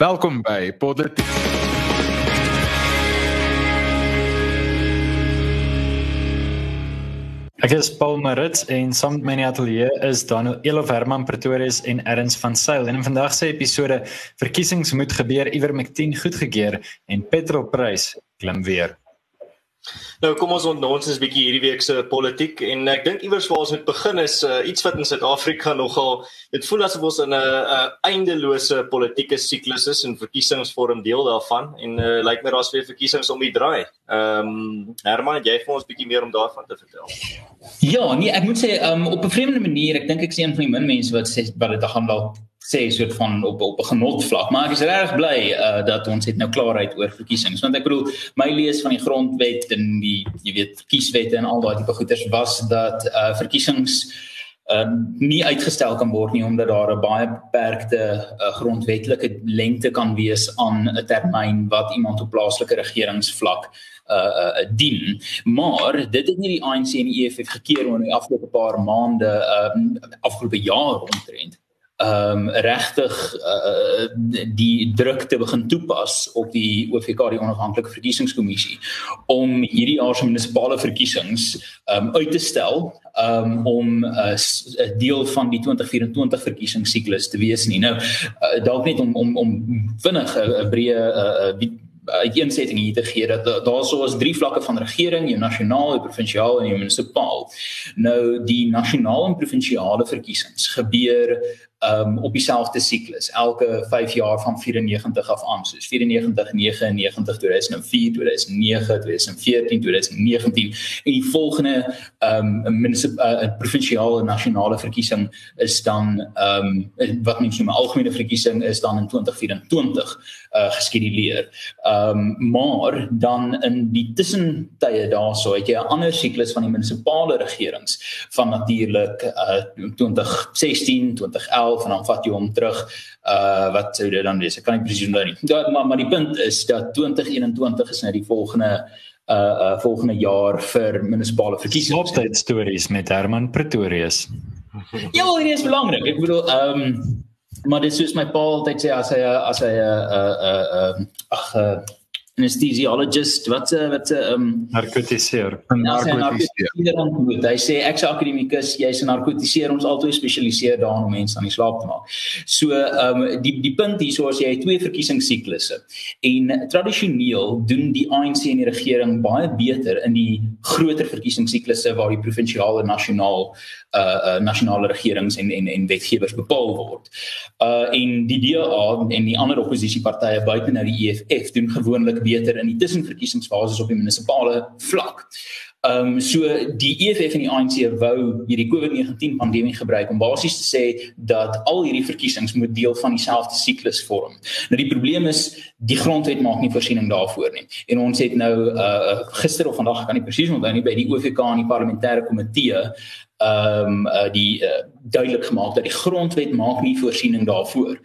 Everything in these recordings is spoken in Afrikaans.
Welkom by Politiek. Ek is Paul Marits en saam met my in die ateljee is Daniel Elof Herman Pretorius en Erns van Sail. En in vandag se episode verkiesings moet gebeur iewers met 10 goedgekeur en petrolprys klim weer. Nou kom ons ontnoons ons 'n bietjie hierdie week se politiek en ek dink iewers waar ons moet begin is uh, iets wat in Suid-Afrika nogal dit voel asof ons in 'n eindelose politieke siklus is en verkiesings vorm deel daarvan en uh, lyk my daar's weer verkiesings om die draai. Ehm um, Herman, jy vir ons bietjie meer om daarvan te vertel. Ja, nee, ek moet sê um, op 'n vreemde manier, ek dink ek sien van die min mense wat sê wat dit gaan dalk sê soort van op op 'n genot vlak. Maar ek is reg bly uh, dat ons het nou klaarheid oor verkiesings. Want ek bedoel my lees van die grondwet en die jy weet kieswette en al daai tipe goeders was dat uh, verkiesings uh, nie uitgestel kan word nie omdat daar 'n baie beperkte uh, grondwetlike lengte kan wees aan 'n termyn wat iemand op plaaslike regeringsvlak uh uh dien. Maar dit het nie die ANC en die EFF gekeer oor die afgelope paar maande um afgelope jaar omtrent ehm um, regtig uh, die druk te begin toepas op die OFK die onafhanklike verkiesingskommissie om hierdie jaar se munisipale verkiesings ehm um, uit te stel um, om 'n uh, deel van die 2024 verkiesingssiklus te wees nie. Nou uh, dalk net om om om vinnig 'n breë uh, uh, uiteensetting hier te gee dat daar sou as drie vlakke van regering, jou nasionaal, jou provinsiaal en jou munisipaal. Nou die nasionaal en provinsiale verkiesings gebeur um op dieselfde siklus elke 5 jaar van 94 af aan soos 94 99 2004 2009 2014 2019 en die volgende um munisipale uh, provinsiale nasionale verkiesing is dan um wat mens noem 'n algemene verkiesing is dan in 2024 uh geskeduleer. Um maar dan in die tussentye daarso het jy 'n ander siklus van die munisipale regerings van natuurlik uh 2016 2011 12 en dan vat jy hom terug uh wat sou dit dan wees? Ek kan nie presies onthou nie. Ja, maar maar die punt is dat 2021 is nou die volgende uh uh volgende jaar vir munisipale verkiesings opstate stories met Herman Pretorius. Ja dit is belangrik. Ek bedoel ehm um, maar dit soos my pa altyd sê as hy as hy 'n uh, uh, uh, ag uh, anesthesiologist wat uh, wat 'n um, ehm, narkotiseer. narkotiseer. Hy sê ek's akademikus, jy's 'n narkotiseer, ons altyd spesialiseer daarin om mense aan die slaap te maak. So ehm um, die die punt hier so as jy twee verkiesingssiklusse en tradisioneel doen die ANC en die regering baie beter in die groter verkiesingssiklusse waar die provinsiale nasionaal uh, uh nasionale regerings en en en wetgewers bepaal word. Uh en die DA en die ander oppositiepartye buite nou die EFF doen gewoonlik beter in die tussenverkiesingsfases op die munisipale vlak. Ehm um, so die EFF en die ANC wou hierdie COVID-19 pandemie gebruik om basies te sê dat al hierdie verkiesings moet deel van dieselfde siklus vorm. Nou die probleem is die grondwet maak nie voorsiening daarvoor nie. En ons het nou uh gister of vandag kan nie presies onthou nie by die OVK en die parlementêre komitee ehm um, uh, die uh, duidelik gemaak dat die grondwet maak nie voorsiening daarvoor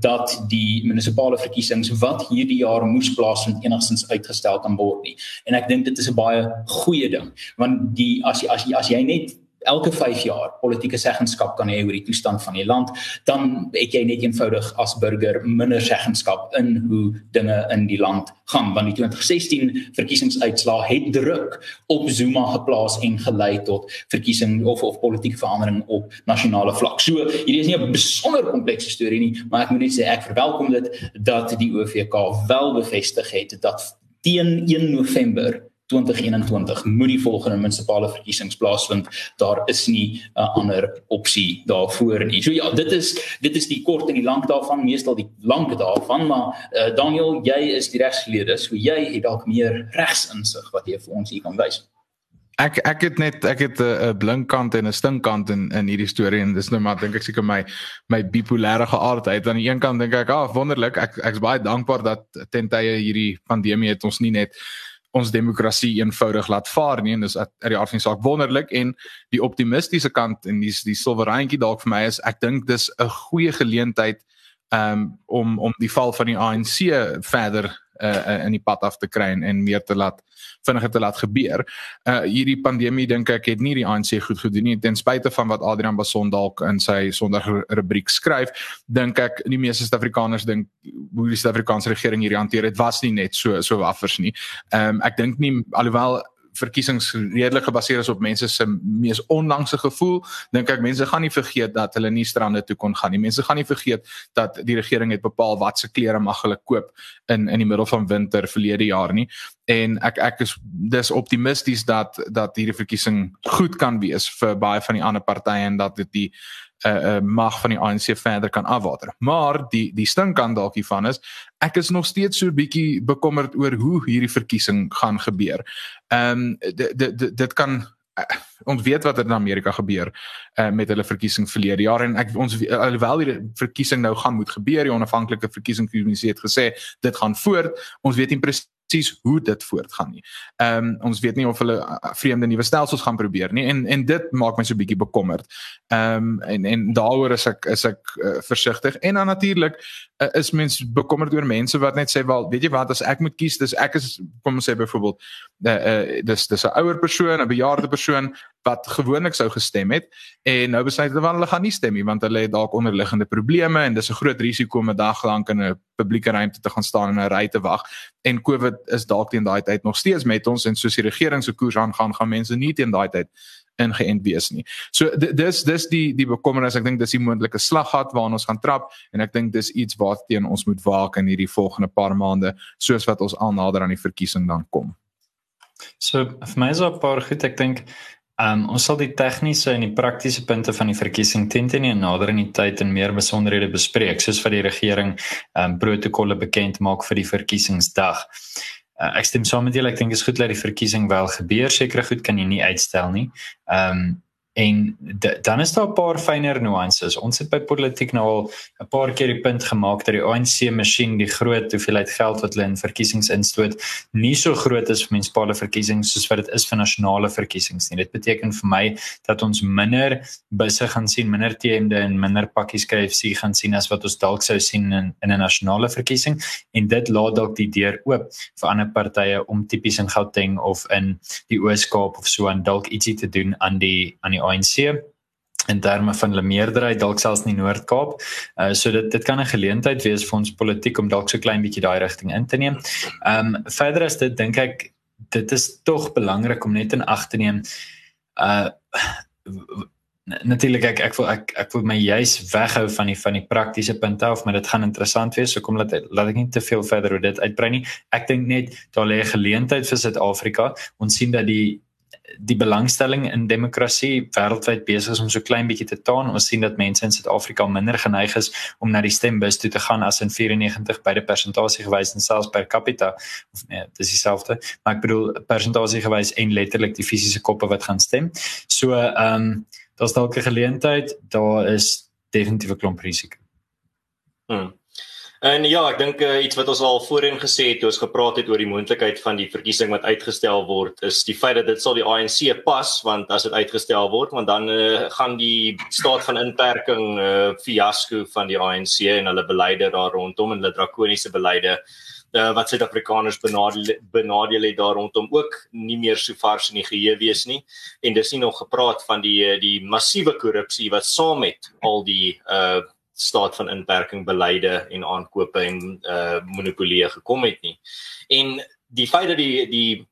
dat die munisipale verkiesings wat hierdie jaar moes plaasvind enigstens uitgestel kan word nie. En ek dink dit is 'n baie goeie ding want die as jy as jy as jy net elke 5 jaar politieke seggenskap kan hê oor die toestand van die land, dan het jy net eenvoudig as burger minder seggenskap in hoe dinge in die land gaan. Want die 2016 verkiesingsuitslae het druk op Zuma geplaas en gelei tot verkiesing of of politieke verandering op nasionale vlak. So, hierdie is nie 'n besonder komplekse storie nie, maar ek moet net sê ek verwelkom dit dat die OVK wel bevestig het dat teen 1 November 2021 moet die volgende munisipale verkiesings plaasvind. Daar is nie 'n ander opsie daarvoor nie. So ja, dit is dit is die kort en die lank daarvan, meestal die lank daarvan, maar uh, Daniel, jy is die regsgeleerde, so jy het dalk meer regsinsig wat jy vir ons hier kan wys. Ek ek het net ek het 'n blink kant en 'n stink kant in in hierdie storie en dis nou maar dink ek seker my my bipolêre geaardheid aan die een kant dink ek ah wonderlik ek ek's baie dankbaar dat ten tye hierdie pandemie het ons nie net ons demokrasie eenvoudig laat vaar nie en dis uit die aard van die saak wonderlik en die optimistiese kant en die die silwerrandjie dalk vir my is ek dink dis 'n goeie geleentheid um, om om die val van die ANC verder uh, in die pad af te kry en, en meer te laat vinniger te laat gebeur. Uh hierdie pandemie dink ek het nie die ANC goed gedoen nie ten spyte van wat Adrian Bason dalk in sy Sondag rubriek skryf, dink ek die meeste Suid-Afrikaners dink hoe die Suid-Afrikaanse regering hierdie hanteer het was nie net so so waffers nie. Ehm um, ek dink nie alhoewel verkiesings redelik gebaseer is op mense se mees onlangse gevoel, dink ek mense gaan nie vergeet dat hulle nie strande toe kon gaan nie. Mense gaan nie vergeet dat die regering het bepaal wat se klere mag hulle koop in in die middel van winter verlede jaar nie. En ek ek is dis optimisties dat dat hierdie verkiesing goed kan wees vir baie van die ander partye en dat dit die uh, uh, mag van die ANC verder kan afwater. Maar die die stinkkant dalk hiervan is ek is nog steeds so 'n bietjie bekommerd oor hoe hierdie verkiesing gaan gebeur. Ehm um, dit dit dit kan uh, ons weet wat in Amerika gebeur uh, met hulle verkiesing verlede jaar en ek ons alhoewel die verkiesing nou gaan moet gebeur, die onafhanklike verkiesingskommissie het gesê dit gaan voort. Ons weet nie presies presies hoe dit voortgaan nie. Ehm um, ons weet nie of hulle uh, vreemde nuwe stelsels gaan probeer nie en en dit maak my so bietjie bekommerd. Ehm um, en en daaroor is ek is ek uh, versigtig en dan natuurlik uh, is mens bekommerd oor mense wat net sê wel, weet jy wat as ek moet kies, dis ek is kom ons sê byvoorbeeld uh, uh, dis dis 'n ouer persoon, 'n bejaarde persoon wat gewoonlik sou gestem het en nou besluit hulle hulle gaan nie stem nie want hulle het dalk onderliggende probleme en dis 'n groot risiko om 'n dag lank in 'n publieke ruimte te gaan staan en 'n ry te wag en COVID is dalk teen daai tyd nog steeds met ons en soos die regering se koers aangaan gaan mense nie teen daai tyd ingeënt wees nie. So dis dis die die bekommernis ek dink dis die moontlike slaggat waarna ons gaan trap en ek dink dis iets waarteen ons moet waak in hierdie volgende paar maande soos wat ons al nader aan die verkiesing dan kom. So vir my is daar 'n paar goed ek dink Um, ons sal die tegniese en die praktiese punte van die verkiesing tenten in nader in die tyd en meer besonderhede bespreek soos wat die regering um protokolle bekend maak vir die verkiesingsdag. Uh, ek stem saam met julle, ek dink dit is goed dat die verkiesing wel gebeur. Sekere goed kan jy nie uitstel nie. Um En de, dan is daar 'n paar fynere nuances. Ons het by politiek nou al 'n paar keer die punt gemaak dat die ANC masjien die groot hoeveelheid geld wat hulle in verkiesings instoot, nie so groot is vir munisipale verkiesings soos wat dit is vir nasionale verkiesings nie. Dit beteken vir my dat ons minder busse gaan sien, minder T-hemde en minder pakkies KFC gaan sien as wat ons dalk sou sien in in 'n nasionale verkiesing en dit laat dalk die deur oop vir ander partye om tipies in Gauteng of in die Oos-Kaap of so aan dalk ietsie te doen aan die aan die ANC in terme van hulle meerderheid dalk selfs in die Noord-Kaap. Uh so dit dit kan 'n geleentheid wees vir ons politiek om dalk so klein bietjie daai rigting in te neem. Um verder as dit dink ek dit is tog belangrik om net in ag te neem uh natuurlik ek ek wil ek ek wil my juis weghou van die van die praktiese punte af maar dit gaan interessant wees so kom laat laat ek nie te veel verder oor dit uitbrei nie ek dink net daar lê 'n geleentheid vir Suid-Afrika ons sien dat die die belangstelling in demokrasie wêreldwyd besig is om so klein bietjie te taan. Ons sien dat mense in Suid-Afrika minder geneig is om na die stembus toe te gaan as in 94 by die persentasie gewys en selfs per capita of nee, dis dieselfde. Maar ek bedoel persentasie gewys en letterlik die fisiese koppe wat gaan stem. So ehm um, daar's dalk 'n geleentheid, daar is definitief 'n klomp risiko. Hmm. En ja, ek dink uh, iets wat ons al voorheen gesê het toe ons gepraat het oor die moontlikheid van die verkiesing wat uitgestel word, is die feit dat dit sal die ANC pas want as dit uitgestel word, want dan uh, gaan die staat van inperking uh, fiasco van die ANC en hulle beleide daar rondom en hulle drakoniese beleide uh, wat Suid-Afrikaners benadeel benadeel het daar rondom ook nie meer so vars in die geheue wees nie. En dis nie nog gepraat van die die massiewe korrupsie wat saam met al die uh staat van inperking beleide en aankope en uh monopolie gekom het nie. En die feit dat die die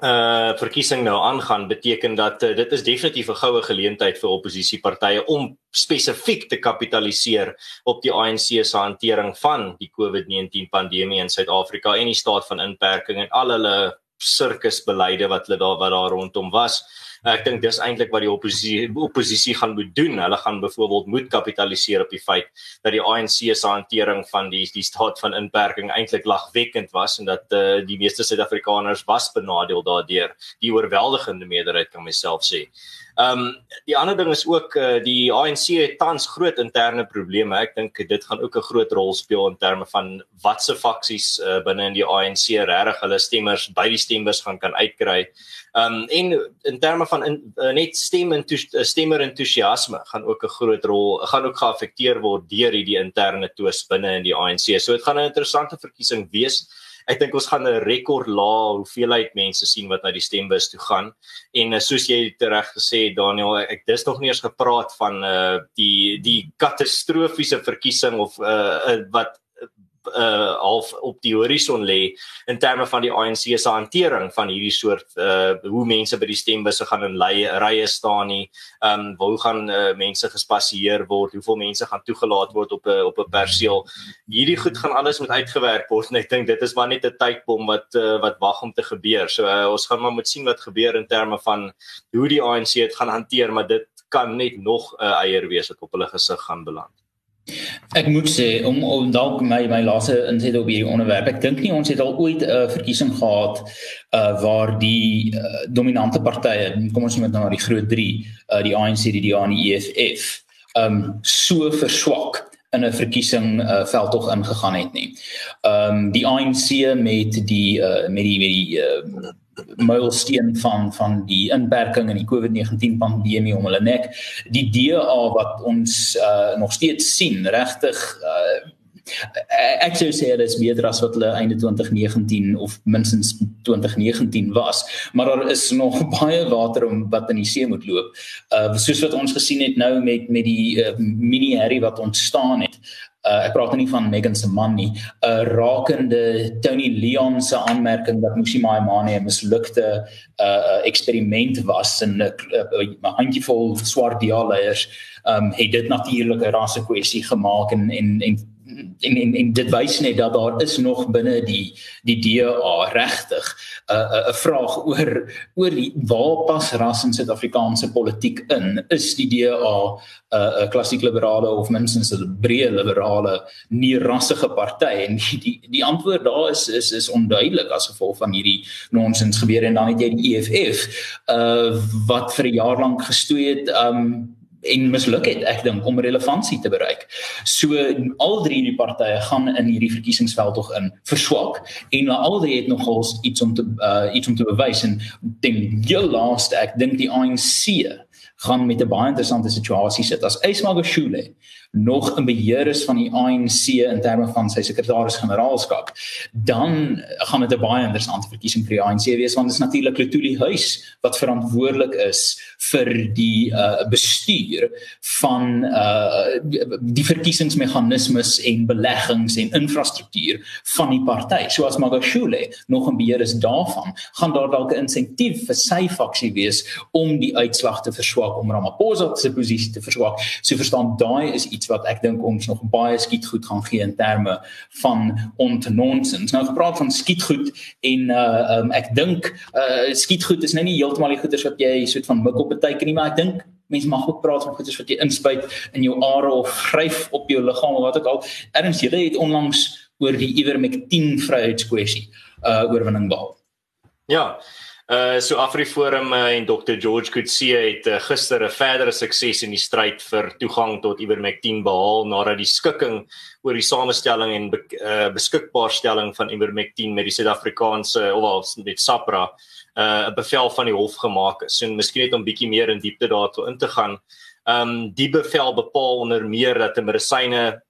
uh verkiesing nou aangaan beteken dat uh, dit is definitief 'n goue geleentheid vir oppositiepartye om spesifiek te kapitaliseer op die ANC se hantering van die COVID-19 pandemie in Suid-Afrika en die staat van inperking en al hulle sirkusbeleide wat hulle daar wat daar rondom was. Ek dink dis eintlik wat die oppositie oppositie gaan moet doen. Hulle gaan byvoorbeeld moet kapitaliseer op die feit dat die ANC se hantering van die die staat van inperking eintlik lagwekkend was en dat uh, die meeste Suid-Afrikaners was benadeel daardeur. Die oorweldigende meerderheid kan myself sê. Ehm um, die ander ding is ook uh, die ANC het tans groot interne probleme. Ek dink dit gaan ook 'n groot rol speel in terme van watse faksies uh, binne in die ANC regtig hulle stemmers by die stembus gaan kan uitkry. Ehm um, en in terme van in, uh, net stem en stemmer entoesiasme gaan ook 'n groot rol gaan ook geaffekteer word deur hierdie interne twis binne in die ANC. So dit gaan 'n interessante verkiesing wees ek dink ons gaan 'n rekord lae hoeveelheid mense sien wat na die stembus toe gaan. En uh, soos jy reg gesê het Daniel, ek dis nog nie eens gepraat van uh die die katastrofiese verkiesing of uh wat uh half op die horison lê in terme van die ANC se hantering van hierdie soort uh hoe mense by die stembusse gaan in rye staan nie. Um hoe gaan uh, mense gespasieer word? Hoeveel mense gaan toegelaat word op 'n op 'n perseel? Hierdie goed gaan alles moet uitgewerk word en ek dink dit is maar net 'n tydbom wat uh, wat wag om te gebeur. So uh, ons gaan maar moet sien wat gebeur in terme van hoe die ANC dit gaan hanteer, maar dit kan net nog 'n uh, eier wees wat op hulle gesig gaan beland. Ek moet sê om, om dalk my my laaste inset op hierdie onderwerp. Ek dink nie ons het al ooit 'n uh, verkiesing gehad uh waar die uh, dominante partye, kom ons noem dit nou die groot 3, uh die ANC, die DA en die EFF, um so verswak in 'n verkiesing uh, veldtog ingegaan het nie. Um die ANC met die uh met die met die uh mylsteen van van die inperking en die COVID-19 pandemie om hulle nek. Die DA wat ons uh, nog steeds sien, regtig uh, ek sou sê dit is beter as wat hulle einde 2019 of minstens 2019 was, maar daar is nog baie water om wat in die see moet loop. Uh soos wat ons gesien het nou met met die uh, mini Harry wat ontstaan het uh, ek praat nie van Megan se man nie. 'n uh, rakende Tony Leon se aanmerking dat Musi Maimane 'n mislukte uh, eksperiment was en 'n uh, uh, handjievol swart dialeiers um, het dit natuurlik 'n rasse kwessie gemaak en en en en en, en dit wys net dat daar is nog binne die die DA regtig 'n uh, 'n uh, vraag oor oor die, waar pas ras in Suid-Afrikaanse politiek in? Is die DA 'n uh, 'n klassiek liberale of minstens 'n breë liberale nie rassige party en die, die die antwoord daar is is is onduidelik as gevolg van hierdie nonsens gebeur en dan het jy die EFF uh wat vir 'n jaar lank gestoei het um en misluk het ek dink om relevantie te bereik. So al drie die partye gaan in hierdie verkiesingsveld tog in verswak en al drie het nogals iets om te uh, iets om te bewys en ding jou laaste ek dink die ANC gaan met 'n baie interessante situasie sit as Ismagashule nog 'n beheer is van die ANC in terme van sy sekretaris-generaalskap, dan gaan dit 'n baie interessante verkiesing vir die ANC wees want dit is natuurlik Lutuli huis wat verantwoordelik is vir die uh, bestuur van uh, die verkiesingsmeganismes en beleggings en infrastruktuur van die party. So as Magashule nog 'n beheer is daarvan, gaan daar dalk 'n insentief vir sy faksie wees om die uitslag te verswak om Ramaphosa se posisie te verswak. So verstaan daai is iets wat ek dink ons nog baie skietgoed gaan gee in terme van ontnonsens. Nou gepraat van skietgoed en uh um, ek dink uh skietgoed is nou nie heeltemal die goeders wat jy soet van mik op 'n teiken nie, maar ek dink mense mag ook praat van goeders wat jy inspuit in jou are of gryf op jou liggaam of wat ook al. Erns jy het onlangs oor die Ivermectin vryheidskwessie uh oorwinning behaal. Ja. Uh so Afriforum uh, en Dr George Coetzee het uh, gister 'n verdere sukses in die stryd vir toegang tot Ivermectin behaal nadat die skikking oor die samestelling en be uh, beskikbaarstelling van Ivermectin met die Suid-Afrikaanse of wel met SAPRA 'n uh, bevel van die hof gemaak is. So miskien net om bietjie meer in diepte daartoe in te gaan. Um die bevel bepaal onder meer dat 'n medisyne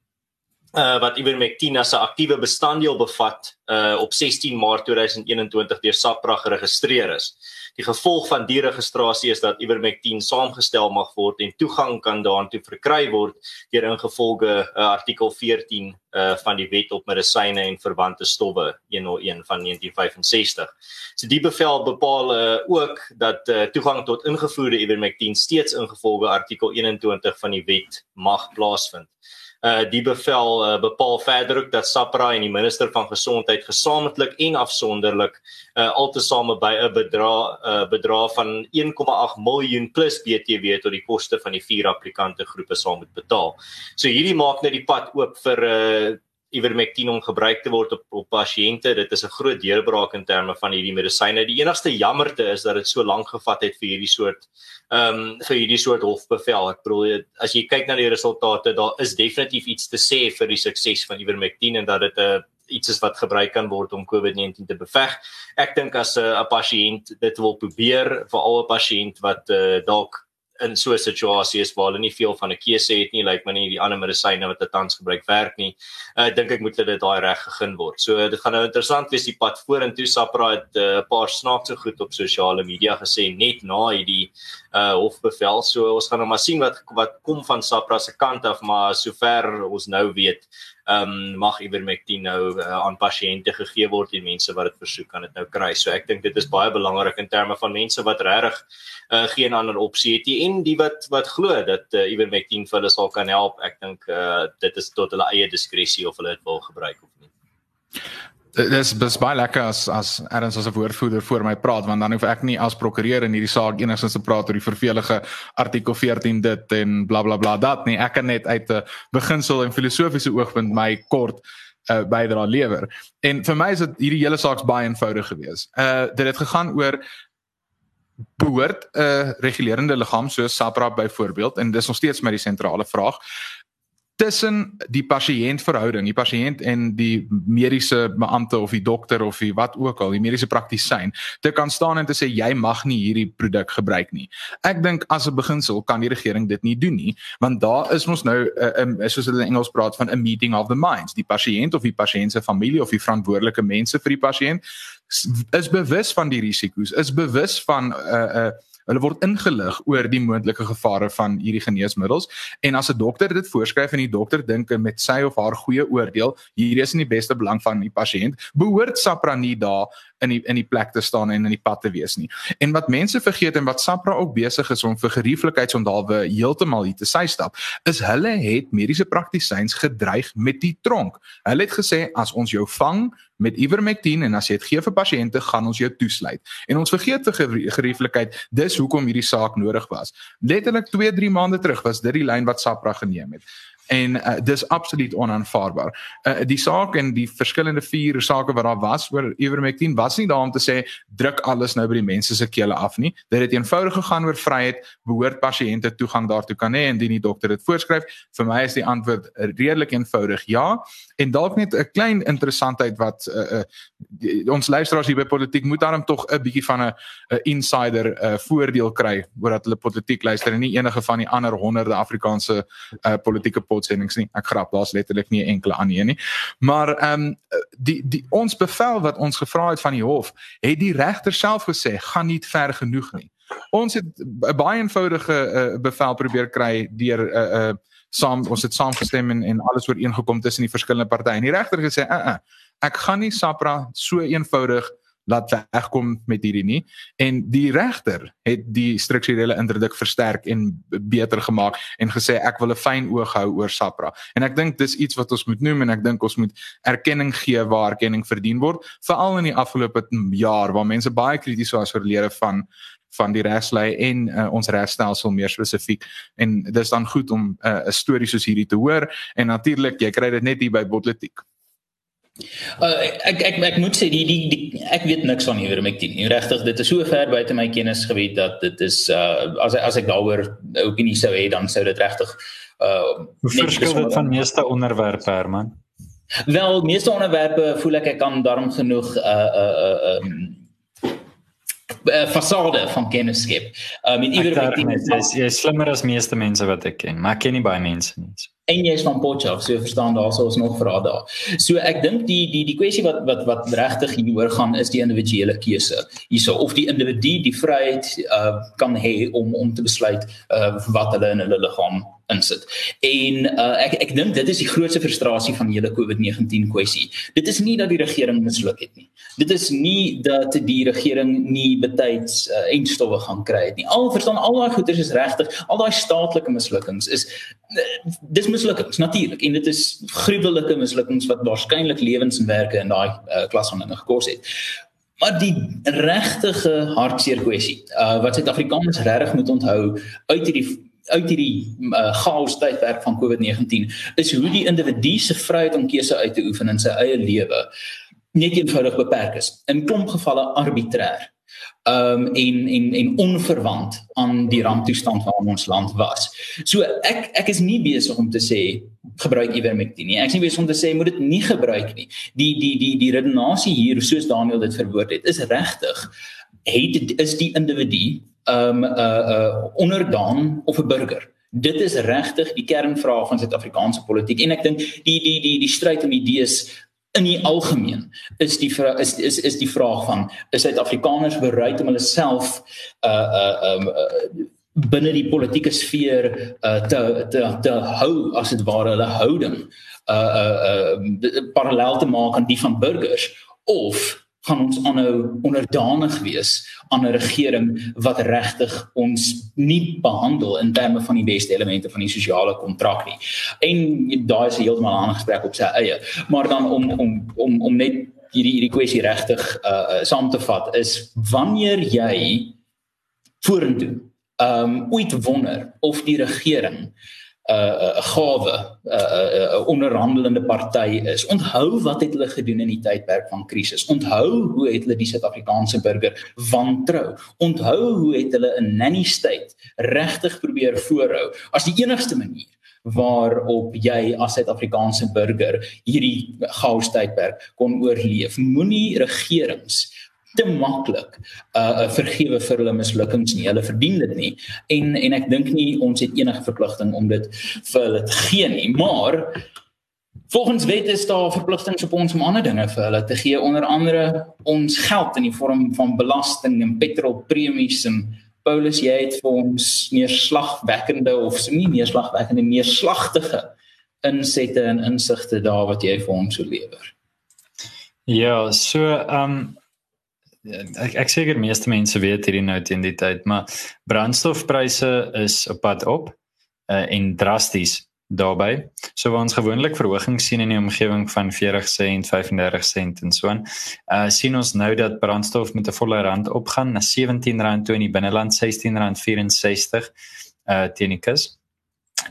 uh wat ivermectin as 'n aktiewe bestanddeel bevat uh op 16 Maart 2021 deur SAPRA geregistreer is. Die gevolg van die registrasie is dat ivermectin saamgestel mag word en toegang kan daartoe verkry word deur ingevolge uh, artikel 14 uh van die Wet op Medisyne en Verwante Stowwe 101 van 1965. So die bevel bepaal uh ook dat uh, toegang tot ingevoerde ivermectin steeds ingevolge artikel 21 van die wet mag plaasvind uh die bevel uh, bepaal verder ook dat SAPRA en die minister van gesondheid gesamentlik en afsonderlik uh altesaame by 'n bedrag uh bedrag van 1,8 miljoen plus BTW tot die koste van die vier applikante groepe sal moet betaal. So hierdie maak net die pad oop vir uh ivermectin om gebruik te word op, op pasiënte. Dit is 'n groot deurbraak in terme van hierdie medisyne. Die enigste jammerte is dat dit so lank gevat het vir hierdie soort ehm um, vir hierdie soort hofbevel. Ek bedoel as jy kyk na die resultate, daar is definitief iets te sê vir die sukses van ivermectin en dat dit 'n uh, iets is wat gebruik kan word om COVID-19 te beveg. Ek dink as 'n uh, pasiënt dit wil probeer, veral 'n pasiënt wat uh, dalk in so 'n situasie is waar hulle nie veel van 'n keuse het nie, lyk like my nie die ander medisyne wat hulle tans gebruik werk nie. Uh, ek dink ek moet dit daai reg gegee word. So dit gaan nou interessant wees die pad vorentoe. Sapra het 'n uh, paar snaakse goed op sosiale media gesê net na hierdie uh hofbevel. So ons gaan nou maar sien wat wat kom van Sapra se kant af, maar sover ons nou weet, ehm um, mag ivermectin nou uh, aan pasiënte gegee word en mense wat dit versoek kan dit nou kry. So ek dink dit is baie belangrik in terme van mense wat regtig uh, geen ander opsie het nie en die wat wat glo dat uh, ivermectin vir hulle sal kan help. Ek dink uh, dit is tot hulle eie diskresie of hulle dit wil gebruik of nie. Is dis baie lekker as as erns as 'n woordvoerder voor my praat want dan hoef ek nie as prokureur in hierdie saak enigstens te praat oor die vervelige artikel 14 dit en blablabla bla, bla, dat nie ek kan net uit 'n beginsel en filosofiese oogpunt my kort uh, bydra lewer. En vir my is dit hierdie hele saak baie eenvoudig geweest. Uh dit het gegaan oor behoort 'n uh, regulerende liggaam soos SAPRA byvoorbeeld en dis nog steeds my die sentrale vraag tussen die pasiëntverhouding, die pasiënt en die mediese beampte of die dokter of die wat ook al, die mediese praktisyn, te kan staan en te sê jy mag nie hierdie produk gebruik nie. Ek dink as 'n beginsel kan die regering dit nie doen nie, want daar is ons nou 'n uh, um, soos hulle in Engels praat van 'n meeting of the minds. Die pasiënt of die pasiënt se familie of die verantwoordelike mense vir die pasiënt is bewus van die risiko's, is bewus van 'n uh, 'n uh, Hulle word ingelig oor die moontlike gevare van hierdie geneesmiddels. En as 'n dokter dit voorskryf en die dokter dink met sy of haar goeie oordeel hierdie is in die beste belang van die pasiënt, behoort Sapra nie daar in die in die plek te staan en in die pad te wees nie. En wat mense vergeet en wat Sapra ook besig is om vir gerieflikheidsondalwe heeltemal hier te sy stap, is hulle het mediese praktisyns gedreig met die tronk. Hulle het gesê as ons jou vang met ivermectin en as jy dit gee vir pasiënte, gaan ons jou toesluit. En ons vergeet vir gerieflikheid, dis hoekom hierdie saak nodig was. Letterlik 2-3 maande terug was dit die lyn wat Sapra geneem het en uh, dis absoluut onaanvaarbaar. Uh, die saak en die verskillende vier sake wat daar was oor Ivermectin was nie daar om te sê druk alles nou by die mense se kele af nie. Dit het eenvoudig gegaan oor vryheid, behoort pasiënte toegang daartoe kan hê indien die dokter dit voorskryf. Vir my is die antwoord redelik eenvoudig ja. En dalk net 'n klein interessantheid wat uh, uh, die, ons luisteraars hier by politiek moet daarom tog 'n bietjie van 'n insider uh, voordeel kry oor dat hulle politiek luister en nie enige van die ander honderde Afrikaanse uh, politieke potsendings nie. Ek grap, daar's letterlik nie enkele aan hier nie. Maar ehm um, die die ons bevel wat ons gevra het van die hof, het die regter self gesê gaan nie ver genoeg nie. Ons het 'n baie eenvoudige uh, bevel probeer kry deur 'n uh, uh, saam ons het saamgestem en en alles ooreengekom tussen die verskillende partye. En die regter gesê, "Uh uh, ek gaan nie Sapra so eenvoudig laat wegkom met hierdie nie. En die regter het die strukturele introdik versterk en beter gemaak en gesê ek wil 'n fyn oog hou oor Sapra. En ek dink dis iets wat ons moet noem en ek dink ons moet erkenning gee waar erkenning verdien word veral in die afgelope jaar waar mense baie krities was oor lede van van die regslei en uh, ons regstelsel meer spesifiek. En dis dan goed om uh, 'n storie soos hierdie te hoor en natuurlik jy kry dit net hier by Botletiek Uh, ek ek ek moet sê die die, die ek weet niks van ivermectin nie. Regtig, dit is so ver buite my kennisgebied dat dit is uh as as ek daaroor opinie sou hê dan sou dit regtig uh verskil dit van meeste onderwerpe Herman. Wel, meeste onderwerpe voel ek ek kan daarom genoeg uh uh uh um, fasade van kennis skep. Um en ivermectin is jy is slimmer as meeste mense wat ek ken, maar ek ken nie baie mense nie. So en jy's van Potchefstroom, so verstaan daar sou ons nog vra daar. So ek dink die die die kwessie wat wat wat regtig hieroor gaan is die individuele keuse. Hierso of die individu die vryheid uh kan hê om om te besluit uh wat hulle in hulle liggaam insit. En uh ek ek dink dit is die grootste frustrasie van hele COVID-19 kwessie. Dit is nie dat die regering misluk het nie. Dit is nie dat die regering nie betyds uh, eindstowwe gaan kry het nie. Al verstaan al daai goeders is regtig, al daai staatlike mislukkings is uh, dis mislukkings natuurlik en dit is gruwelike mislukkings wat waarskynlik lewens en werke in daai uh, klas van dinge gekos het. Maar die regtige hartseer kwessie, uh, wat Suid-Afrikaners regtig moet onthou uit hierdie uit hierdie uh, chaos tydperk van COVID-19 is hoe die individu se vryheid om keuse uit te oefen in sy eie lewe net eenvoudig beperk is in klomp gevalle arbitrêr um en en en onverwant aan die ramptoestand waarin ons land was. So ek ek is nie besig om te sê gebruik ivermectin nie. Ek is nie besig om te sê moet dit nie gebruik nie. Die die die die redenasie hier soos Daniel dit verwoord het is regtig het is die individu um, 'n uh, uh, onderdaan of 'n burger? Dit is regtig die kernvraag van Suid-Afrikaanse politiek en ek dink die die die die stryd om idees in die algemeen is die is is is die vraag van is Suid-Afrikaners bereid om hulle self uh uh um uh, binne die politieke sfeer uh, te te te hou as dit ware hulle houding uh uh, uh parallel te maak aan die van burgers of gaan ons aanhou onderdanig wees aan 'n regering wat regtig ons nie behandel in terme van die beste elemente van die sosiale kontrak nie. En daai is heeltemal 'n ander gesprek op sy eie. Maar dan om om om om net hierdie hierdie kwessie regtig uh saam te vat is wanneer jy vorentoe ehm um, ooit wonder of die regering 'n uh, gawe 'n uh, 'n uh, onderhandelende party is. Onthou wat het hulle gedoen in die tydperk van krisis? Onthou hoe het hulle die Suid-Afrikaanse burger wantrou? Onthou hoe het hulle 'n nanny state regtig probeer voorhou as die enigste manier waarop jy as Suid-Afrikaanse burger hierdie chaos tydperk kon oorleef. Moenie regerings te maklik uh vergewe vir hulle mislukkings nie. Hulle verdien dit nie. En en ek dink nie ons het enige verpligting om dit vir hulle te gee nie. Maar volgens wet is daar verpligtinge op ons om ander dinge vir hulle te gee, onder andere ons geld in die vorm van belasting en petrolpremies en Paulus jy het vir ons neerslagwekkende of nie neerslagwekkende neerslagtige insette en insigte daar wat jy vir ons sou lewer. Ja, so ehm um, ek ek seker meeste mense weet hierdie nou teen die tyd, maar brandstofpryse is op pad op uh, en drasties daarbey. So waar ons gewoonlik verhogings sien in die omgewing van 40 sent, 35 sent en so aan, uh sien ons nou dat brandstof met 'n volle rand opgaan na R17 toe in die binneland R16.64 uh teen die kus.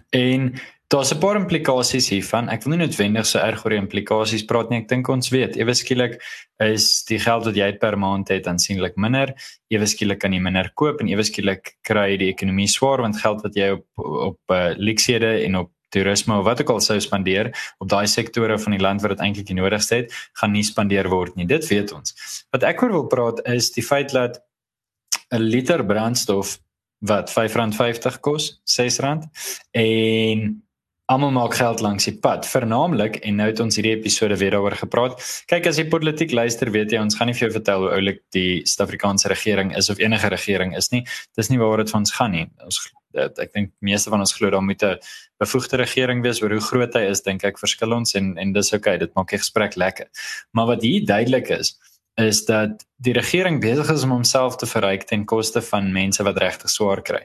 En Daar's 'n paar implikasies hiervan. Ek wil nie noodwendig so erg oor die implikasies praat nie. Ek dink ons weet, ewe skielik is die geld wat jy per maand het aansienlik minder. Ewe skielik kan jy minder koop en ewe skielik kry die ekonomie swaar want geld wat jy op op uh, leksede en op toerisme of wat ook al sou spandeer op daai sektore van die land wat dit eintlik die nodigste het, gaan nie spandeer word nie. Dit weet ons. Wat ek oor wil praat is die feit dat 'n liter brandstof wat R5.50 kos, R6 en almal maak geld langs die pad vernaamlik en nou het ons hierdie episode weer daaroor gepraat. Kyk as jy politiek luister weet jy ons gaan nie vir jou vertel hoe oulik die Suid-Afrikaanse regering is of enige regering is nie. Dis nie waar dit van ons gaan nie. Ons dit, ek dink meeste van ons glo daar moet 'n bevoegde regering wees oor hoe groot hy is dink ek verskil ons en en dis oukei okay, dit maak die gesprek lekker. Maar wat hier duidelik is is dat die regering besig is om homself te verryk ten koste van mense wat regtig swaar kry.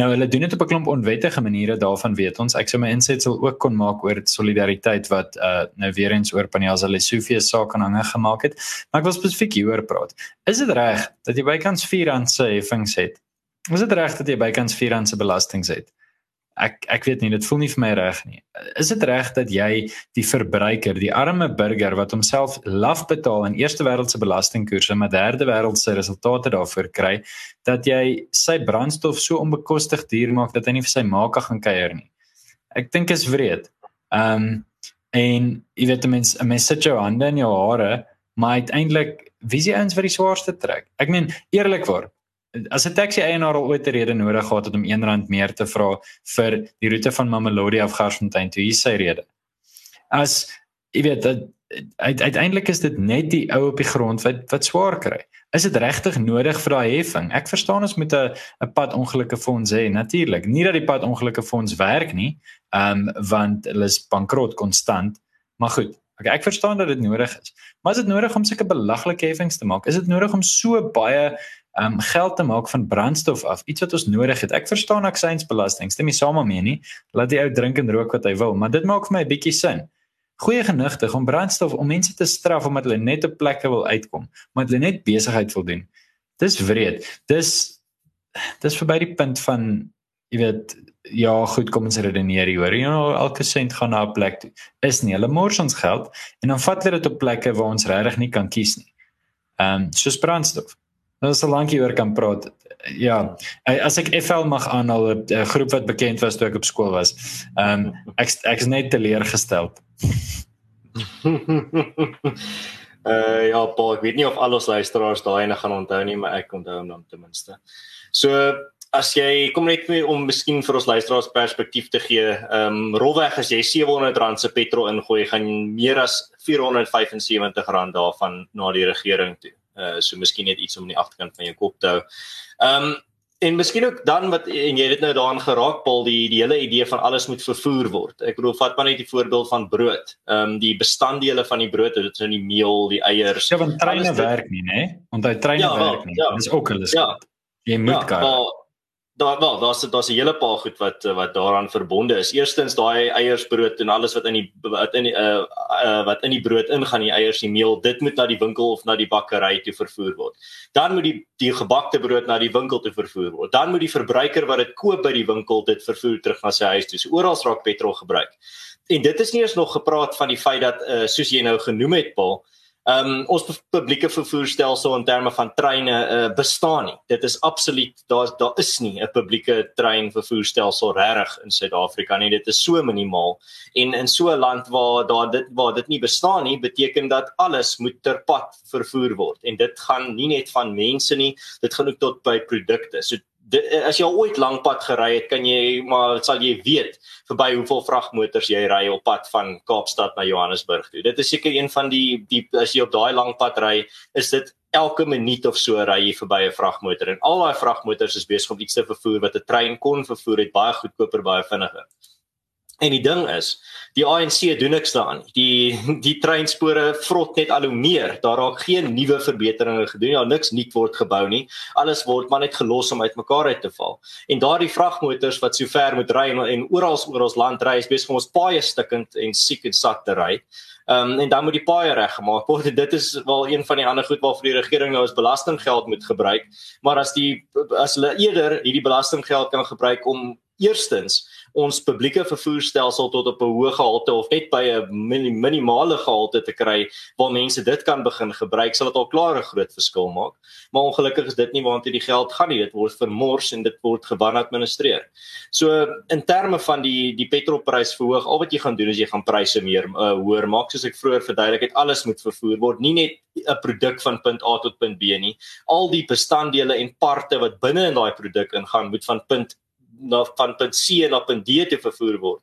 Nou hulle doen dit op 'n klomp onwettige maniere daarvan weet ons. Ek sou my insetsel ook kon maak oor solidariteit wat uh nou weer eens oor Panyaza Lesofie se saak aanhange gemaak het. Maar ek wil spesifiek hieroor praat. Is dit reg dat jy bykans 4 rand se heffings het? Is dit reg dat jy bykans 4 rand se belasting het? Ek ek weet nie dit voel nie vir my reg nie. Is dit reg dat jy die verbruiker, die arme burger wat homself laf betaal in eerste wêreldse belastingkoerse maar derde wêreldse resultate daarvoor kry, dat jy sy brandstof so onbekostig duur maak dat hy nie vir sy maaka gaan kuier nie. Ek dink is wreed. Ehm um, en jy weet mense mense sit jou hande in jou hare, maar uiteindelik wie die ouens wat die swaarste trek? Ek meen eerlikwaar, as 'n taxi eienaar al ooit 'n rede nodig gehad het om R1 meer te vra vir die roete van Mamelodi af Garsfontein toe, hier sy rede. As jy weet dat uiteindelik is dit net die ou op die grond wat wat swaar kry. Is dit regtig nodig vir daai heffing? Ek verstaan ons moet 'n 'n pad ongelukke fonds hê, natuurlik. Nie dat die pad ongelukke fonds werk nie, ehm um, want hulle is bankrot konstant. Maar goed, okay, ek verstaan dat dit nodig is. Maar is dit nodig om sulke belaglike heffings te maak? Is dit nodig om so baie um geld te maak van brandstof af, iets wat ons nodig het. Ek verstaan aksiesbelasting, stem nie saam mee nie. Laat die ou drink en rook wat hy wil, maar dit maak vir my 'n bietjie sin. Goeie genigtig om brandstof om mense te straf omdat hulle net op plekke wil uitkom, omdat hulle net besigheid wil doen. Dis wreed. Dis dis verby die punt van jy weet ja, goed, kom ons redeneer hier oor. Ja, elke sent gaan na 'n plek toe. Is nie hulle mors ons geld en dan vat hulle dit op plekke waar ons regtig nie kan kies nie. Ehm um, soos brandstof. Nou so lank hieroor kan praat. Ja, as ek FL mag aanhaal 'n groep wat bekend was toe ek op skool was. Ehm um, ek ek is net teleurgestel. Uh ja, Paul, ek weet nie of al ons luisteraars daai ene gaan onthou nie, maar ek onthou hom dan ten minste. So as jy kom net mee om miskien vir ons luisteraars perspektief te gee, ehm um, rolweg as jy R700 se petrol ingooi, gaan meer as R475 daarvan na die regering toe. Uh so miskien net iets om in die agterkant van jou kop te hou. Ehm um, En miskien ook dan wat en jy het dit nou daarin geraak Paul die die hele idee van alles moet vervoer word. Ek bedoel vat maar net die voorbeeld van brood. Ehm um, die bestanddele van die brood, dit is nou die meel, die eiers. Ja, want treine werk nie, né? Want hy treine ja, werk nie. Ja, Dis ook hulle. Ja. Jy moet ja, kan. Maar, daar wel daar's daar's 'n hele paar goed wat wat daaraan verbonde is. Eerstens daai eiersbrood en alles wat in die wat in die uh, uh wat in die brood ingaan, die eiers, die meel, dit moet na die winkel of na die bakkery toe vervoer word. Dan moet die die gebakte brood na die winkel toe vervoer word. Dan moet die verbruiker wat dit koop by die winkel dit vervoer terug na sy huis toe. So oral raak petrol gebruik. En dit is nie eens nog gepraat van die feit dat uh soos jy nou genoem het, Paul, Ehm um, ons publieke vervoerstelsel in terme van treine uh, bestaan nie. Dit is absoluut daar daar is nie 'n publieke trein vervoerstelsel regtig in Suid-Afrika nie. Dit is so minimaal. En in so 'n land waar daar dit waar dit nie bestaan nie, beteken dat alles moet ter pad vervoer word. En dit gaan nie net van mense nie, dit gaan ook tot by produkte. So de, as jy al ooit lank pad gery het, kan jy maar sal jy weet verby hoeveel vragmotors jy ry op pad van Kaapstad na Johannesburg toe. Dit is seker een van die die as jy op daai lang pad ry, is dit elke minuut of so ry jy verby 'n vragmotor en al daai vragmotors is besig om iets te vervoer wat 'n trein kon vervoer het baie goedkoper, baie vinniger. En die ding is, die ANC doen niks daaraan. Die die treinspore vrot net al hoe meer. Daar raak geen nuwe verbeteringe gedoen. Ja, niks nuut word gebou nie. Alles word maar net gelos om uitmekaar uit te val. En daardie vragmotors wat so ver moet ry en, en oral oor ons land ry, is besig om ons paaie stikkend en siek en sat te ry. Ehm um, en dan moet die paaie reggemaak word. Dit is wel een van die ander goed waarvoor die regering nou ons belastinggeld moet gebruik. Maar as die as hulle eerder hierdie belastinggeld kan gebruik om eerstens ons publieke vervoerstelsel tot op 'n hoë gehalte of net by 'n minimale gehalte te kry waar mense dit kan begin gebruik, sal dit al klaar 'n groot verskil maak. Maar ongelukkig is dit nie waartoe die geld gaan nie. Dit word vermors en dit word gewan administreer. So in terme van die die petrolprys verhoog, al wat jy gaan doen is jy gaan pryse meer uh, hoër maak soos ek vroeër verduidelik het, alles moet vervoer word, nie net 'n produk van punt A tot punt B nie. Al die bestanddele en parte wat binne in daai produk ingaan, moet van punt na van punt C na punt D te vervoer word.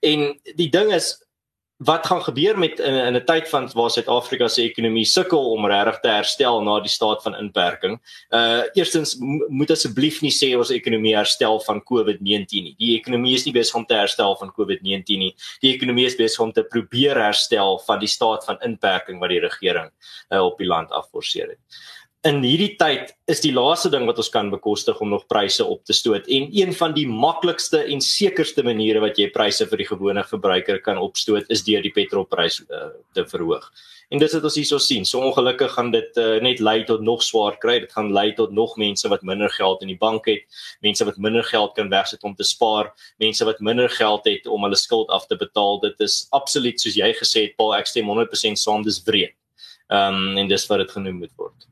En die ding is wat gaan gebeur met in, in 'n tyd van waar Suid-Afrika se ekonomie sukkel om regtig te herstel na die staat van inperking. Uh eerstens moet asseblief nie sê ons ekonomie herstel van COVID-19 nie. Die ekonomie is nie besig om te herstel van COVID-19 nie. Die ekonomie is besig om te probeer herstel van die staat van inperking wat die regering uh, op die land afforceer het in hierdie tyd is die laaste ding wat ons kan bekostig om nog pryse op te stoot en een van die maklikste en sekerste maniere wat jy pryse vir die gewone verbruiker kan opstoot is deur die petrolprys uh, te verhoog. En dit is wat ons hierso sien. So ongelukkig gaan dit uh, net lei tot nog swaar kry. Dit gaan lei tot nog mense wat minder geld in die bank het, mense wat minder geld kan wegsit om te spaar, mense wat minder geld het om hulle skuld af te betaal. Dit is absoluut soos jy gesê het, Paul, ek stem 100% saam, dis wreed. Ehm um, en dis wat dit genoem moet word.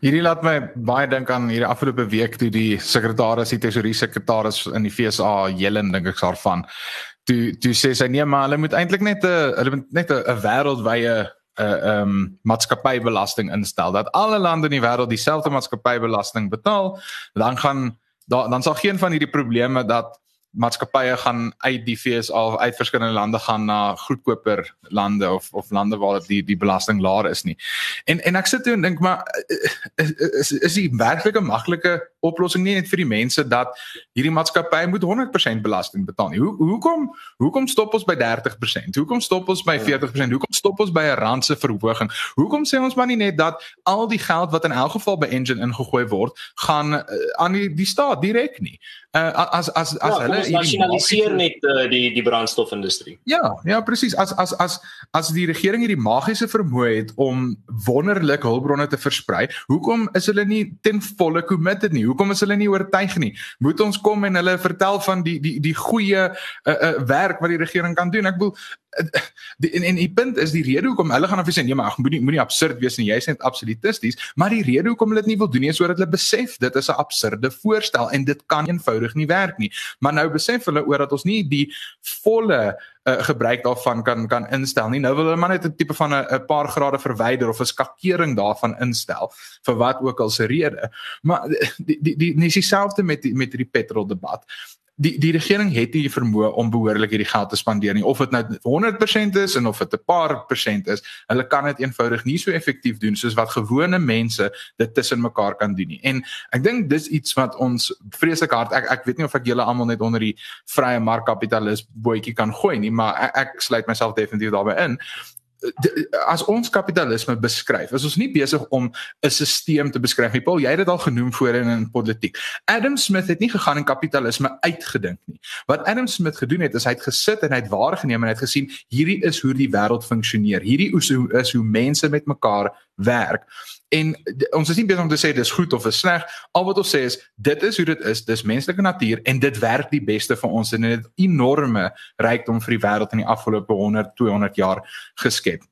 Hierdie laat my baie dink aan hierdie afgelope week toe die sekretaris, die tesourier sekretaris in die FSA, Helen dink ek daarvan. Toe toe sê sy nee, maar hulle moet eintlik net 'n hulle moet net 'n wêreldwye 'n uh, um maatskappybelasting instel dat alle lande in die wêreld dieselfde maatskappybelasting betaal, dan gaan da, dan sal geen van hierdie probleme dat maatskappye gaan uit die FSA of uit verskillende lande gaan na goedkoper lande of of lande waar die die belasting laer is nie. En en ek sit toe en dink maar is is, is die werklike maklike oplossing nie net vir die mense dat hierdie maatskappy moet 100% belasting betaal nie. Hoe hoekom hoekom stop ons by 30%? Hoekom stop ons by 40%? Hoekom stop ons by 'n rand se verhoging? Hoekom sê ons maar nie net dat al die geld wat in elk geval by Engine ingegooi word, gaan uh, aan die die staat direk nie. Uh, as as as ja, hulle nasionaliseer net uh, die die brandstofindustrie. Ja, ja presies. As as as as die regering hierdie magiese vermoë het om wonderlik hulpbronne te versprei, hoekom is hulle nie ten volle committed nie? Hoekom is hulle nie oortuig nie? Moet ons kom en hulle vertel van die die die goeie uh, uh, werk wat die regering kan doen? Ek bedoel die, en en die punt is die rede hoekom hulle gaan af sê nee maar ag moenie moenie absurd wees nie jy's net absolutisties maar die rede hoekom hulle dit nie wil doen is sodat hulle besef dit is 'n absurde voorstel en dit kan eenvoudig nie werk nie. Maar nou besef hulle oor dat ons nie die volle uh, gebruik daarvan kan kan instel nie. Nou wil hulle maar net 'n tipe van 'n paar grade verwyder of 'n skakering daarvan instel vir wat ook al se rede. Maar die die die dis dieselfde met die, met hierdie petrol debat die die regering het nie vermoë om behoorlik hierdie geld te spandeer nie. Of dit nou 100% is en of dit 'n paar persent is hulle kan dit eenvoudig nie so effektief doen soos wat gewone mense dit tussen mekaar kan doen nie. En ek dink dis iets wat ons vreeslik hard ek ek weet nie of ek julle almal net onder die vrye markkapitalis bootjie kan gooi nie maar ek, ek sluit myself definitief daarbey in as ons kapitalisme beskryf, is ons nie besig om 'n stelsel te beskryf nie. Paul, jy het dit al genoem voorheen in politiek. Adam Smith het nie gegaan en kapitalisme uitgedink nie. Wat Adam Smith gedoen het, is hy het gesit en hy het waargeneem en hy het gesien hierdie is hoe die wêreld funksioneer. Hierdie is hoe is hoe mense met mekaar werk. En ons is nie besig om te sê dis goed of is sleg. Al wat ons sê is dit is hoe dit is. Dis menslike natuur en dit werk die beste vir ons en dit enorme rykdom vir die wêreld in die afgelope 100, 200 jaar geskep.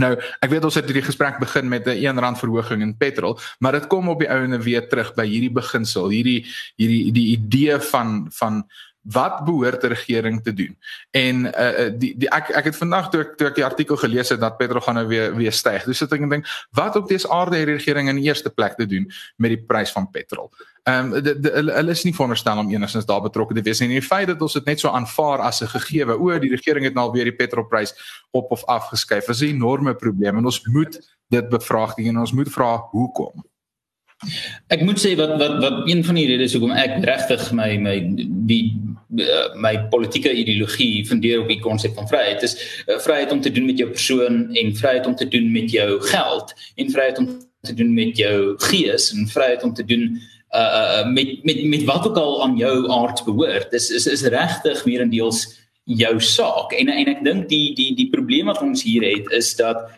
Nou, ek weet ons het hierdie gesprek begin met 'n 1 rand verhoging in petrol, maar dit kom op die ouene weer terug by hierdie beginsel, hierdie hierdie die idee van van wat behoort 'n regering te doen? En uh die die ek ek het vandag toe ek toe ek die artikel gelees het dat petrol gaan nou weer weer styg. Dus sit ek en dink, wat op dese aarde het die regering in die eerste plek te doen met die prys van petrol? Ehm um, hulle is nie veronderstel om enigstens daar betrokke te wees nie. En die feit dat ons dit net so aanvaar as 'n gegewe, o, die regering het nou al weer die petrolprys op of af geskuif, is 'n enorme probleem en ons moet dit bevraagteken en ons moet vra hoekom. Ek moet sê wat wat wat een van die redes hoekom ek regtig my my die uh, my politieke ideologie fundeer op die konsep van vryheid is uh, vryheid om te doen met jou persoon en vryheid om te doen met jou geld en vryheid om te doen met jou gees en vryheid om te doen uh, met met met wat ook al aan jou aard behoort. Dis is is regtig meerendeels jou saak. En en ek dink die die die probleem wat ons hier het is dat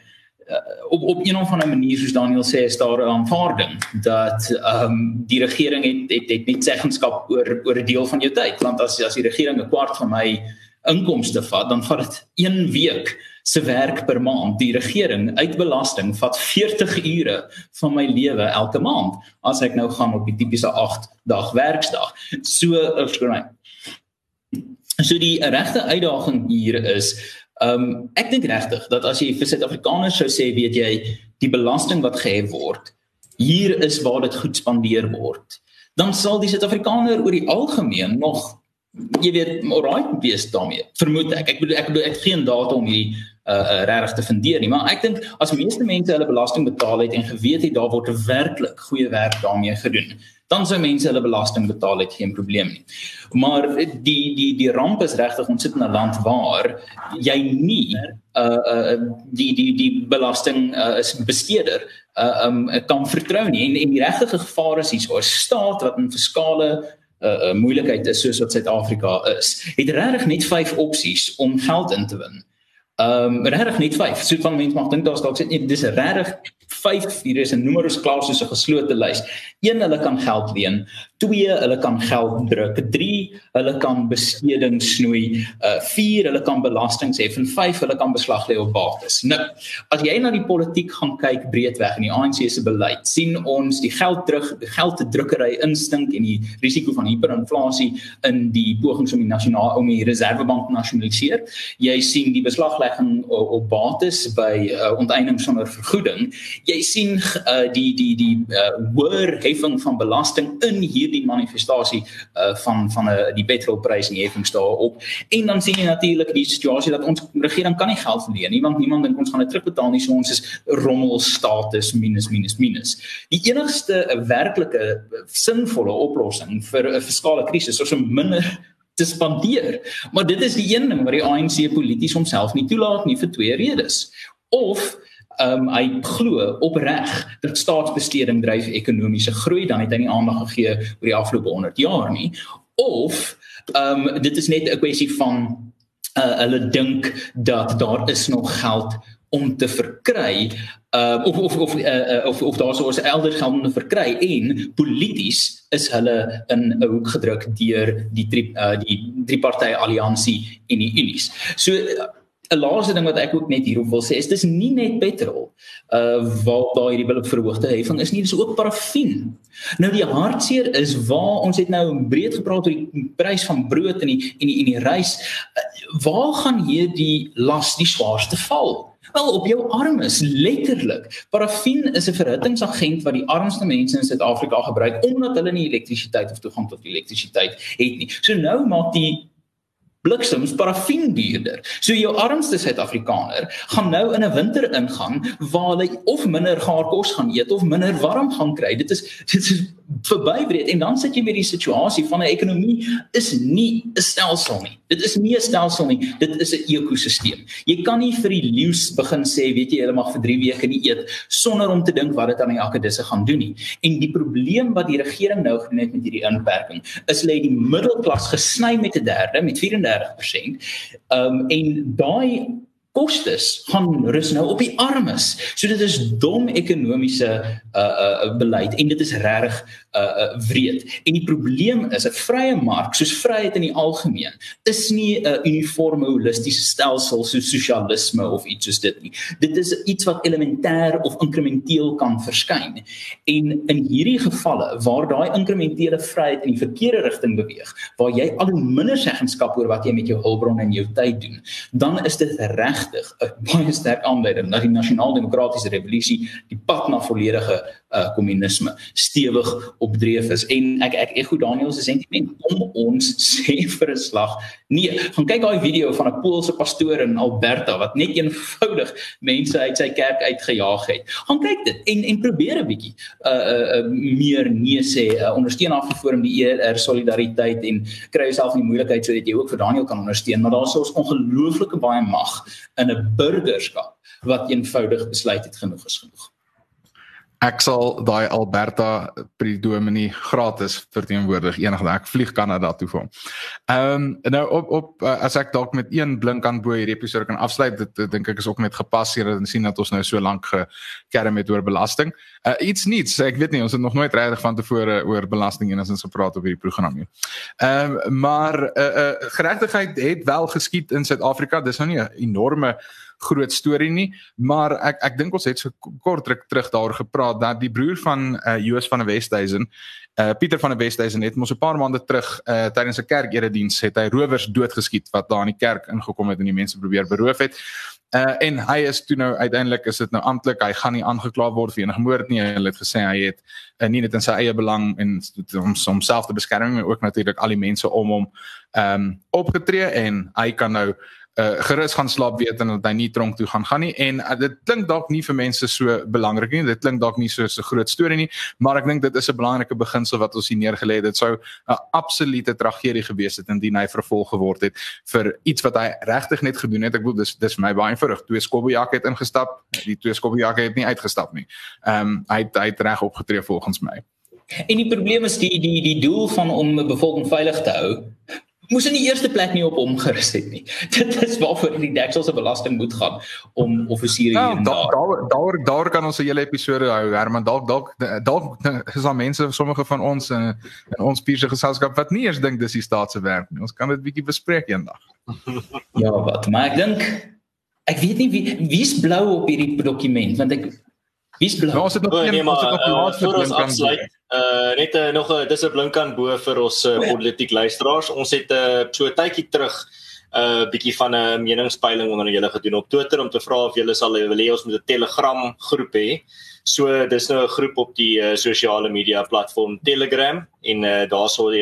op op een of ander manier soos Daniel sê is daar 'n aanvaarding dat ehm um, die regering het het het net seggenskap oor oor 'n deel van jou tyd. Want as as die regering 'n kwart van my inkomste vat dan vat dit 1 week se werk per maand. Die regering uit belasting vat 40 ure van my lewe elke maand as ek nou gaan op die tipiese 8 dag werksdag. So verskoon my. So die regte uitdaging hier is Ehm um, ek dink regtig dat as jy vir Suid-Afrikaners sou sê, weet jy, die belasting wat gehef word, hier is waar dit goed spandeer word, dan sal die Suid-Afrikaner oor die algemeen nog jy weet, alright wees daarmee. Vermoed ek. Ek bedoel ek bedoel ek geen data om hierdie uh, uh regtig te fundeer nie, maar ek dink as meeste mense hulle belasting betaal het en geweet het daar word werklik goeie werk daarmee gedoen, dan sou mense hulle belasting betaal het geen probleem nie. Maar die die die ramp is regtig ons sit in 'n land waar jy nie uh uh die die die belasting uh, is besteder uh um kan vertrou nie en en die regte gevaar is hier oor staat wat in fiskale 'n uh, uh, moeilikheid is soos wat Suid-Afrika is. Het regtig net 5 opsies om geld in te win. Ehm um, regtig net 5. So van mense mag dink daar's dalk sê nee, dis regtig 5 hier is 'n numerus clausus 'n geslote lys. 1 hulle kan geld leen, 2 hulle kan geld druk, 3 hulle kan besteding snoei, uh 4 hulle kan belastings hef en 5 hulle kan beslag lê op bates. Nou, as jy na die politiek gaan kyk breedweg in die ANC se beleid, sien ons die geld terug, die gelddrukkery instink en die risiko van hiperinflasie in die pogings om die nasionale om die reservebank nasionaliseer. Jy sien die beslaglegging op, op bates by uh, onteiening sonder vergoeding jy sien uh, die die die uh, hoër heffing van belasting in hierdie manifestasie uh, van van 'n uh, die petrolprys en die heffings daarop. En dan sien jy natuurlik die situasie dat ons regering kan nie geld verleen nie want niemand dink ons gaan dit terugbetaal nie so ons is rommel status minus minus minus. Die enigste werklike sinvolle oplossing vir 'n fiskale krisis is om minder te spandeer. Maar dit is die een ding wat die ANC polities homself nie toelaat nie vir twee redes. Of um, hy glo opreg dat staatsbesteding dryf ekonomiese groei dan het hy nie aandag gegee oor die afgelope 100 jaar nie of ehm um, dit is net 'n kwessie van uh, hulle dink dat daar is nog geld om te verkry uh, of of of uh, of, of daar sou elders geld om te verkry en polities is hulle in 'n hoek gedruk deur die drie uh, die drie party alliansie en die unies. So uh, 'n laaste ding wat ek ook net hierop wil sê is dis nie net petrol uh waar daar hierdie wil verhoogde heffing is nie dis ook parafin. Nou die hartseer is waar ons het nou breed gepraat oor die prys van brood en die en die en die rys uh, waar gaan hierdie las die swaarste val? Wel op jou armes letterlik. Parafin is 'n verhittingsagent wat die armste mense in Suid-Afrika gebruik omdat hulle nie elektrisiteit of toegang tot elektrisiteit het nie. So nou maak die bliksems parafin duurder. So jou armste Suid-Afrikaner gaan nou in 'n winter ingaan waar hulle of minder gaar kos gaan eet of minder warm gaan kry. Dit is dit is verbybreed en dan sit jy met die situasie van 'n ekonomie is nie 'n stelsel nie. Dit is nie 'n stelsel nie. Dit is 'n ekosisteem. Jy kan nie vir die leeu's begin sê, weet jy, hulle mag vir 3 weke nie eet sonder om te dink wat dit aan die akkedisse gaan doen nie. En die probleem wat die regering nou gedoen het met hierdie inperking, is hulle het die middelklas gesny met 'n derde met 34%. Um en daai kostes gaan rus nou op die armes. So dit is dom ekonomiese uh uh beleid en dit is reg uh uh wreed. En die probleem is 'n vrye mark soos vryheid in die algemeen is nie 'n uniforme holistiese stelsel soos sosialisme of iets soos dit nie. Dit is iets wat elementêr of inkrementeel kan verskyn. En in hierdie gevalle waar daai inkrementele vryheid in die verkeerde rigting beweeg, waar jy al hoe minder seggenskap oor wat jy met jou hulpbronne en jou tyd doen, dan is dit reg regtig 'n baie sterk aanduiding dat die nasionaal-demokratiese revolusie die pad na volledige uh, kommunisme stewig opdreef is. En ek ek ekho Daniel se sentiment om ons sê vir 'n slag. Nee gaan kyk daai video van 'n Poolse pastoor in Alberta wat net eenvoudig mense uit sy kerk uitgejaag het. Gaan kyk dit en en probeer 'n bietjie uh, uh, uh, meer nee sê uh, ondersteun af die die ER solidariteit en kry jouself in die moeilikheid sodat jy ook vir Daniel kan ondersteun. Maar daar is ons ongelooflike baie mag in 'n burgerskap wat eenvoudig besluit het genoeg is genoeg ek sal daai Alberta predomini gratis verteenwoordig enige ek vlieg Kanada toe vir hom. Ehm um, nou op op uh, as ek dalk met een blink aan bo hierdie episode kan afsluit dit, dink ek is ook net gepas hier en sien dat ons nou so lank gekerm het oor belasting. Uh, iets niets, ek weet nie ons het nog nooit regtig van tevore oor belasting en as ons gepraat op hierdie program nie. Ehm um, maar uh, uh, geregtigheid het wel geskied in Suid-Afrika. Dis nou nie 'n enorme groot storie nie, maar ek ek dink ons het so kort ruk terug daaroor gepraat dat die broer van uh, Joos van der Westhuizen, uh, Pieter van der Westhuizen het mos 'n paar maande terug uh, tydens 'n kerkerediens het hy rowers doodgeskiet wat daar in die kerk ingekom het en die mense probeer beroof het. Uh, en hy is toe nou uiteindelik is dit nou amptelik hy gaan nie aangekla word vir enige moord nie hulle het gesê hy het uh, nie net in sy eie belang en om homself te beskerm maar ook natuurlik al die mense om hom ehm um, opgetree en hy kan nou uh, gerus gaan slaap weet en dat hy nie tronk toe gaan gaan nie. En uh, dit klink dalk nie vir mense so belangrik nie. Dit klink dalk nie so 'n groot storie nie maar ek dink dit is 'n belangrike beginsel wat ons hier neergelê het. Dit sou 'n absolute tragedie gewees het indien hy vervolg geword het vir iets wat hy regtig net gedoen het. Ek bedoel dis dis vir my baie eenvoudig. Twee skobbejak het ingestap. Die twee skobbejak het nie uitgestap nie. Ehm um, hy het, hy het reg opgetree volgens my. En die probleem is die die die doel van om 'n bevolking veilig te hou moes in die eerste plek nie op hom gerus het nie. Dit is waarvoor die deksel se belasting moet gaan om offisiere ja, hier en daar. Daar daar daar kan ons 'n hele episode hou Herman dalk dalk dalk is daar mense sommige van ons in, in ons pierse geselskap wat nie eens dink dis die staat se werk nie. Ons kan dit bietjie bespreek eendag. ja, wat maar ek dink ek weet nie wie wie's blou op hierdie dokument want ek wie's blou. Nou, ons het nog oh, nee, maar, ons het nog uh, laaste vir ons afsluit. Uh net uh, nog 'n dis 'n blink aan bo vir ons uh, politiek luisteraars. Ons het 'n uh, so 'n tydjie terug 'n uh, bietjie van 'n meningspeiling onder julle gedoen op Twitter om te vra of julle sal wil hê ons moet 'n Telegram groep hê. So dis nou 'n groep op die uh, sosiale media platform Telegram en uh, daar sal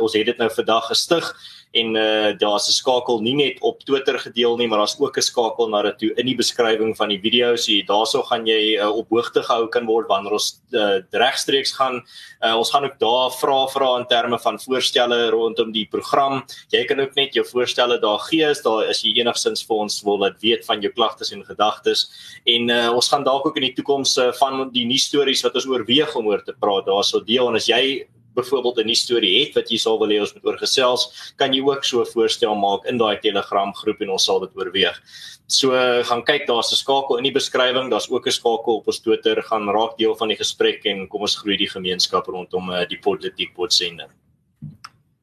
ons het dit nou vandag gestig en uh, daar's 'n skakel nie net op Twitter gedeel nie, maar daar's ook 'n skakel na dit toe in die beskrywing van die video. So daarso gaan jy uh, op hoogte gehou kan word wanneer ons uh, regstreeks gaan. Uh, ons gaan ook daar vra vra in terme van voorstelle rondom die program. Jy kan ook net jou voorstelle daar gee as daar is jy enigstens vir ons wil laat weet van jou klagtes en gedagtes. En uh, ons gaan dalk ook in die toekoms uh, van die nuus stories wat ons oorweeg om oor te praat daarso deel en as jy byvoorbeeld 'n nuus storie het wat jy sal wil hê ons moet oorgesels, kan jy ook so 'n voorstel maak in daai Telegram groep en ons sal dit oorweeg. So gaan kyk, daar's 'n skakel in die beskrywing, daar's ook 'n skakel op ons Twitter, gaan raak deel van die gesprek en kom ons groei die gemeenskap rondom uh, die politiek potsende.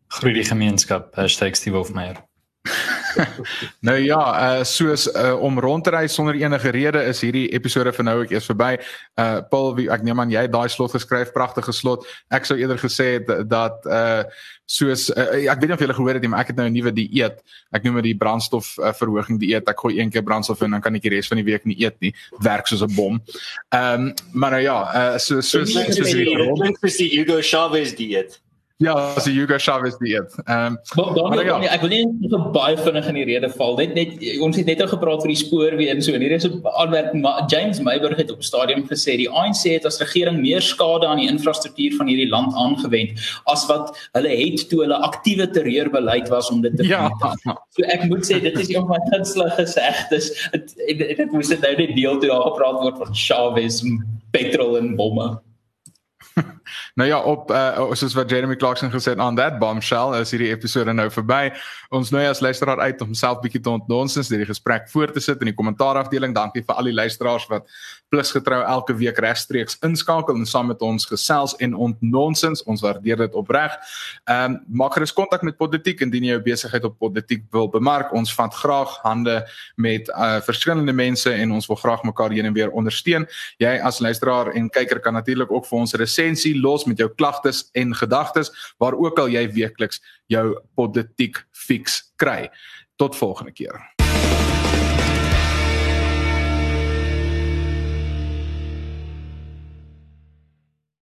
Groei die gemeenskap #Steve Wolfmeyer. nou ja, uh soos uh, om rond te ry sonder enige rede is hierdie episode vir nou ek eers verby. Uh Paul, wie, ek neem aan jy daai slot geskryf, pragtige slot. Ek sou eerder gesê het dat uh soos uh, ek weet nie of julle gehoor het nie, maar ek het nou 'n nuwe dieet. Ek noem dit die brandstof uh, verhoging dieet. Ek gooi een keer brandstof in dan kan ek die res van die week nie eet nie. Werk soos 'n bom. Ehm um, maar nou ja, uh so so so so so Hugo Chavez dieet. Ja, so Hugo Chavez die eet. Ehm um, maar ja. ek wil net so baie vinnig in die rede val. Net net ons het net al gepraat oor die spoorweë en so en hier is 'n aanmerking maar James Meiburg het op stadium gesê die ANC het as regering meer skade aan die infrastruktuur van hierdie land aangewend as wat hulle het toe hulle aktiewe terreurbeleid was om dit te ja. So ek moet sê dit is een van my gunsteling gesegdes. Dit dit moes dit nou net deel toe daar gepraat word van Chavez, petrol en bomme. nou ja, op uh, soos wat Jeremy Clarkson gesê het aan that bombshell is hierdie episode nou verby. Ons nooi as luisteraar uit om self bietjie te ontnonsens deur die gesprek voort te sit in die kommentaarafdeling. Dankie vir al die luisteraars wat plus getrou elke week regstreeks inskakel en saam met ons gesels en ontnonsens. Ons waardeer dit opreg. Ehm um, maak gerus kontak met Politiek indien jy jou besigheid op Politiek wil bemark. Ons vat graag hande met uh, verskillende mense en ons wil graag mekaar heen en weer ondersteun. Jy as luisteraar en kyker kan natuurlik ook vir ons resensie los met jou klagtes en gedagtes waar ook al jy weekliks jou Politiek fix kry. Tot volgende keer.